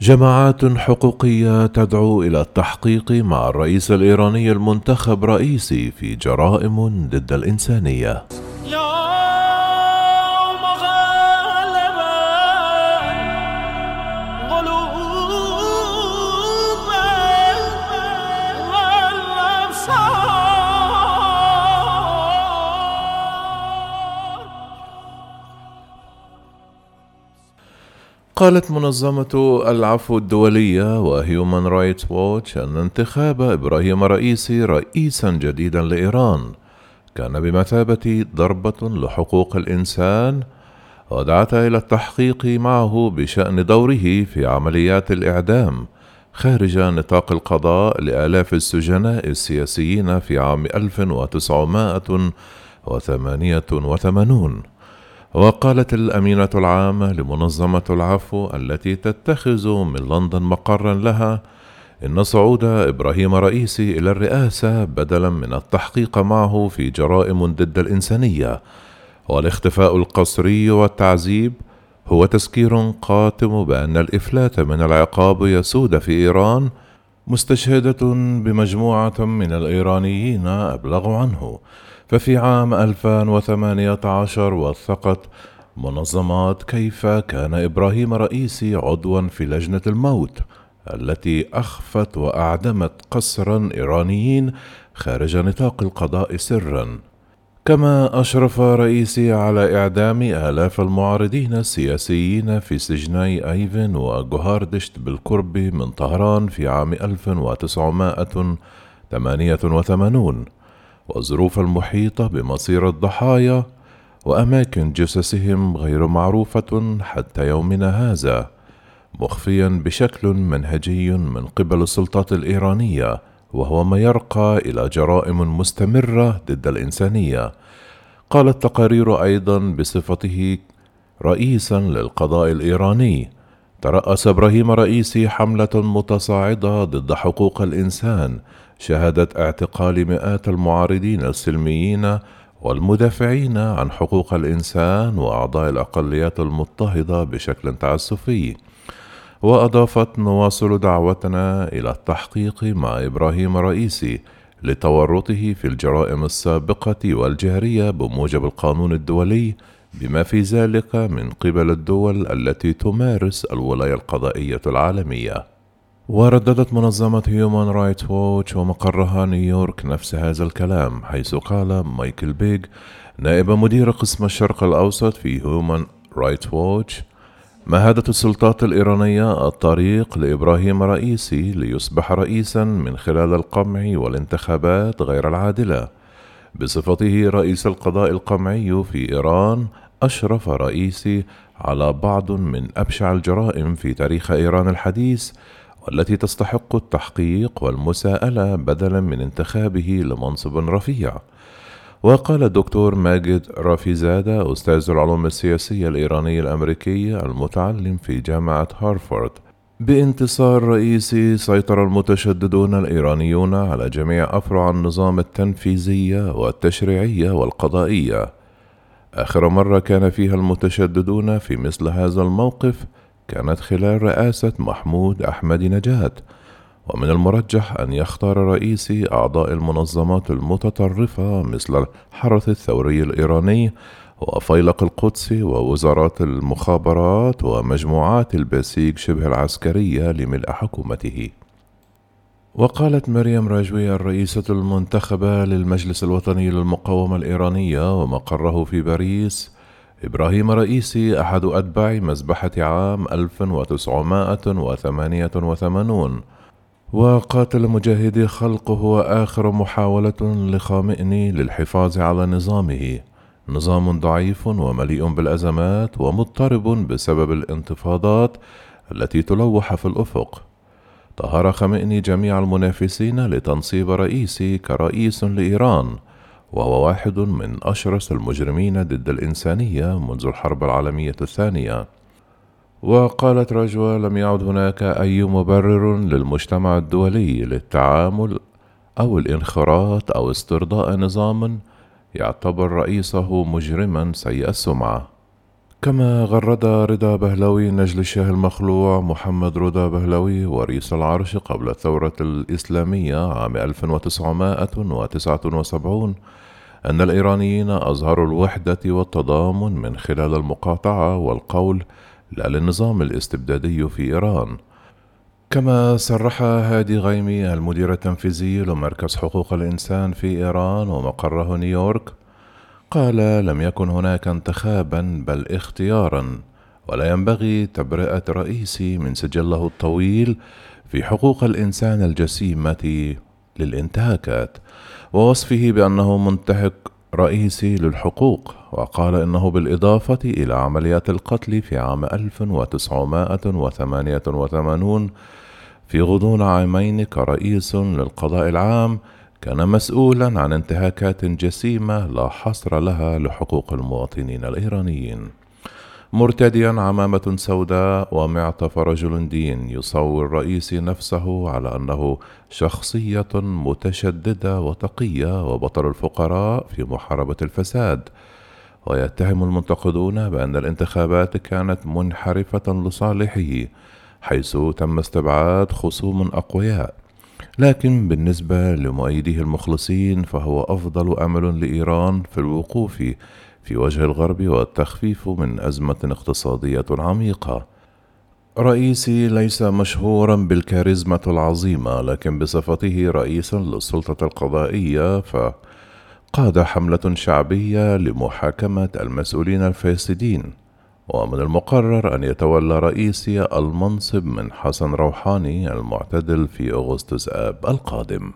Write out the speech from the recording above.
جماعات حقوقية تدعو إلى التحقيق مع الرئيس الإيراني المنتخب رئيسي في جرائم ضد الإنسانية. قالت منظمة العفو الدولية وهيومان رايتس ووتش أن انتخاب إبراهيم رئيسي رئيسا جديدا لإيران. كان بمثابة ضربة لحقوق الإنسان ودعت إلى التحقيق معه بشأن دوره في عمليات الإعدام خارج نطاق القضاء لآلاف السجناء السياسيين في عام 1988 وقالت الأمينة العامة لمنظمة العفو التي تتخذ من لندن مقرا لها إن صعود إبراهيم رئيسي إلى الرئاسة بدلا من التحقيق معه في جرائم ضد الإنسانية. والاختفاء القسري والتعذيب هو تذكير قاتم بأن الإفلات من العقاب يسود في إيران مستشهدة بمجموعة من الإيرانيين أبلغوا عنه. ففي عام 2018 وثقت منظمات كيف كان إبراهيم رئيسي عضوا في لجنة الموت التي أخفت وأعدمت قسرا إيرانيين خارج نطاق القضاء سرا. كما أشرف رئيسي على إعدام آلاف المعارضين السياسيين في سجني أيفن وجوهاردشت بالقرب من طهران في عام 1988 والظروف المحيطة بمصير الضحايا وأماكن جثثهم غير معروفة حتى يومنا هذا مخفيا بشكل منهجي من قبل السلطات الإيرانية وهو ما يرقى إلى جرائم مستمرة ضد الإنسانية. قالت التقارير أيضا بصفته رئيسا للقضاء الإيراني ترأس إبراهيم رئيسي حملة متصاعدة ضد حقوق الإنسان شهدت اعتقال مئات المعارضين السلميين والمدافعين عن حقوق الإنسان وأعضاء الأقليات المضطهدة بشكل تعسفي وأضافت نواصل دعوتنا إلى التحقيق مع إبراهيم رئيسي لتورطه في الجرائم السابقة والجهرية بموجب القانون الدولي بما في ذلك من قبل الدول التي تمارس الولاية القضائية العالمية. ورددت منظمة هيومان رايت ووتش ومقرها نيويورك نفس هذا الكلام حيث قال مايكل بيج نائب مدير قسم الشرق الأوسط في هيومان رايت ووتش مهدت السلطات الإيرانية الطريق لإبراهيم رئيسي ليصبح رئيسا من خلال القمع والانتخابات غير العادلة. بصفته رئيس القضاء القمعي في إيران أشرف رئيسي على بعض من أبشع الجرائم في تاريخ إيران الحديث والتي تستحق التحقيق والمساءلة بدلا من انتخابه لمنصب رفيع. وقال الدكتور ماجد رافيزادة أستاذ العلوم السياسية الإيراني الأمريكي المتعلم في جامعة هارفارد بانتصار رئيسي سيطر المتشددون الإيرانيون على جميع أفرع النظام التنفيذية والتشريعية والقضائية آخر مرة كان فيها المتشددون في مثل هذا الموقف كانت خلال رئاسة محمود أحمد نجاد ومن المرجح أن يختار رئيسي أعضاء المنظمات المتطرفة مثل الحرس الثوري الإيراني وفيلق القدس ووزارات المخابرات ومجموعات البسيج شبه العسكرية لملء حكومته. وقالت مريم راجوي الرئيسة المنتخبة للمجلس الوطني للمقاومة الإيرانية ومقره في باريس إبراهيم رئيسي أحد أتباع مذبحة عام 1988 وقاتل مجاهدي خلق هو آخر محاولة لخامئني للحفاظ على نظامه. نظام ضعيف ومليء بالأزمات ومضطرب بسبب الانتفاضات التي تلوح في الأفق. طهر خمئني جميع المنافسين لتنصيب رئيسي كرئيس لإيران. وهو واحد من أشرس المجرمين ضد الإنسانية منذ الحرب العالمية الثانية. وقالت رجوة لم يعد هناك أي مبرر للمجتمع الدولي للتعامل أو الانخراط أو استرضاء نظام يعتبر رئيسه مجرما سيء السمعة. كما غرد رضا بهلوي نجل الشاه المخلوع محمد رضا بهلوي ورئيس العرش قبل الثورة الإسلامية عام 1979 أن الإيرانيين أظهروا الوحدة والتضامن من خلال المقاطعة والقول لا للنظام الاستبدادي في إيران. كما صرح هادي غيمي المدير التنفيذي لمركز حقوق الإنسان في إيران ومقره نيويورك قال لم يكن هناك انتخابا بل اختيارا ولا ينبغي تبرئة رئيسي من سجله الطويل في حقوق الإنسان الجسيمة للانتهاكات ووصفه بأنه منتهك رئيسي للحقوق وقال إنه بالإضافة إلى عمليات القتل في عام 1988 في غضون عامين كرئيس للقضاء العام كان مسؤولا عن انتهاكات جسيمة لا حصر لها لحقوق المواطنين الإيرانيين. مرتديا عمامة سوداء ومعطف رجل دين يصور رئيسي نفسه على أنه شخصية متشددة وتقية وبطل الفقراء في محاربة الفساد. ويتهم المنتقدون بأن الانتخابات كانت منحرفة لصالحه حيث تم استبعاد خصوم أقوياء. لكن بالنسبة لمؤيديه المخلصين فهو أفضل أمل لإيران في الوقوف في وجه الغرب والتخفيف من أزمة اقتصادية عميقة. رئيسي ليس مشهورا بالكاريزما العظيمة لكن بصفته رئيسا للسلطة القضائية فقاد حملة شعبية لمحاكمة المسؤولين الفاسدين ومن المقرر أن يتولى رئيسي المنصب من حسن روحاني المعتدل في أغسطس آب القادم.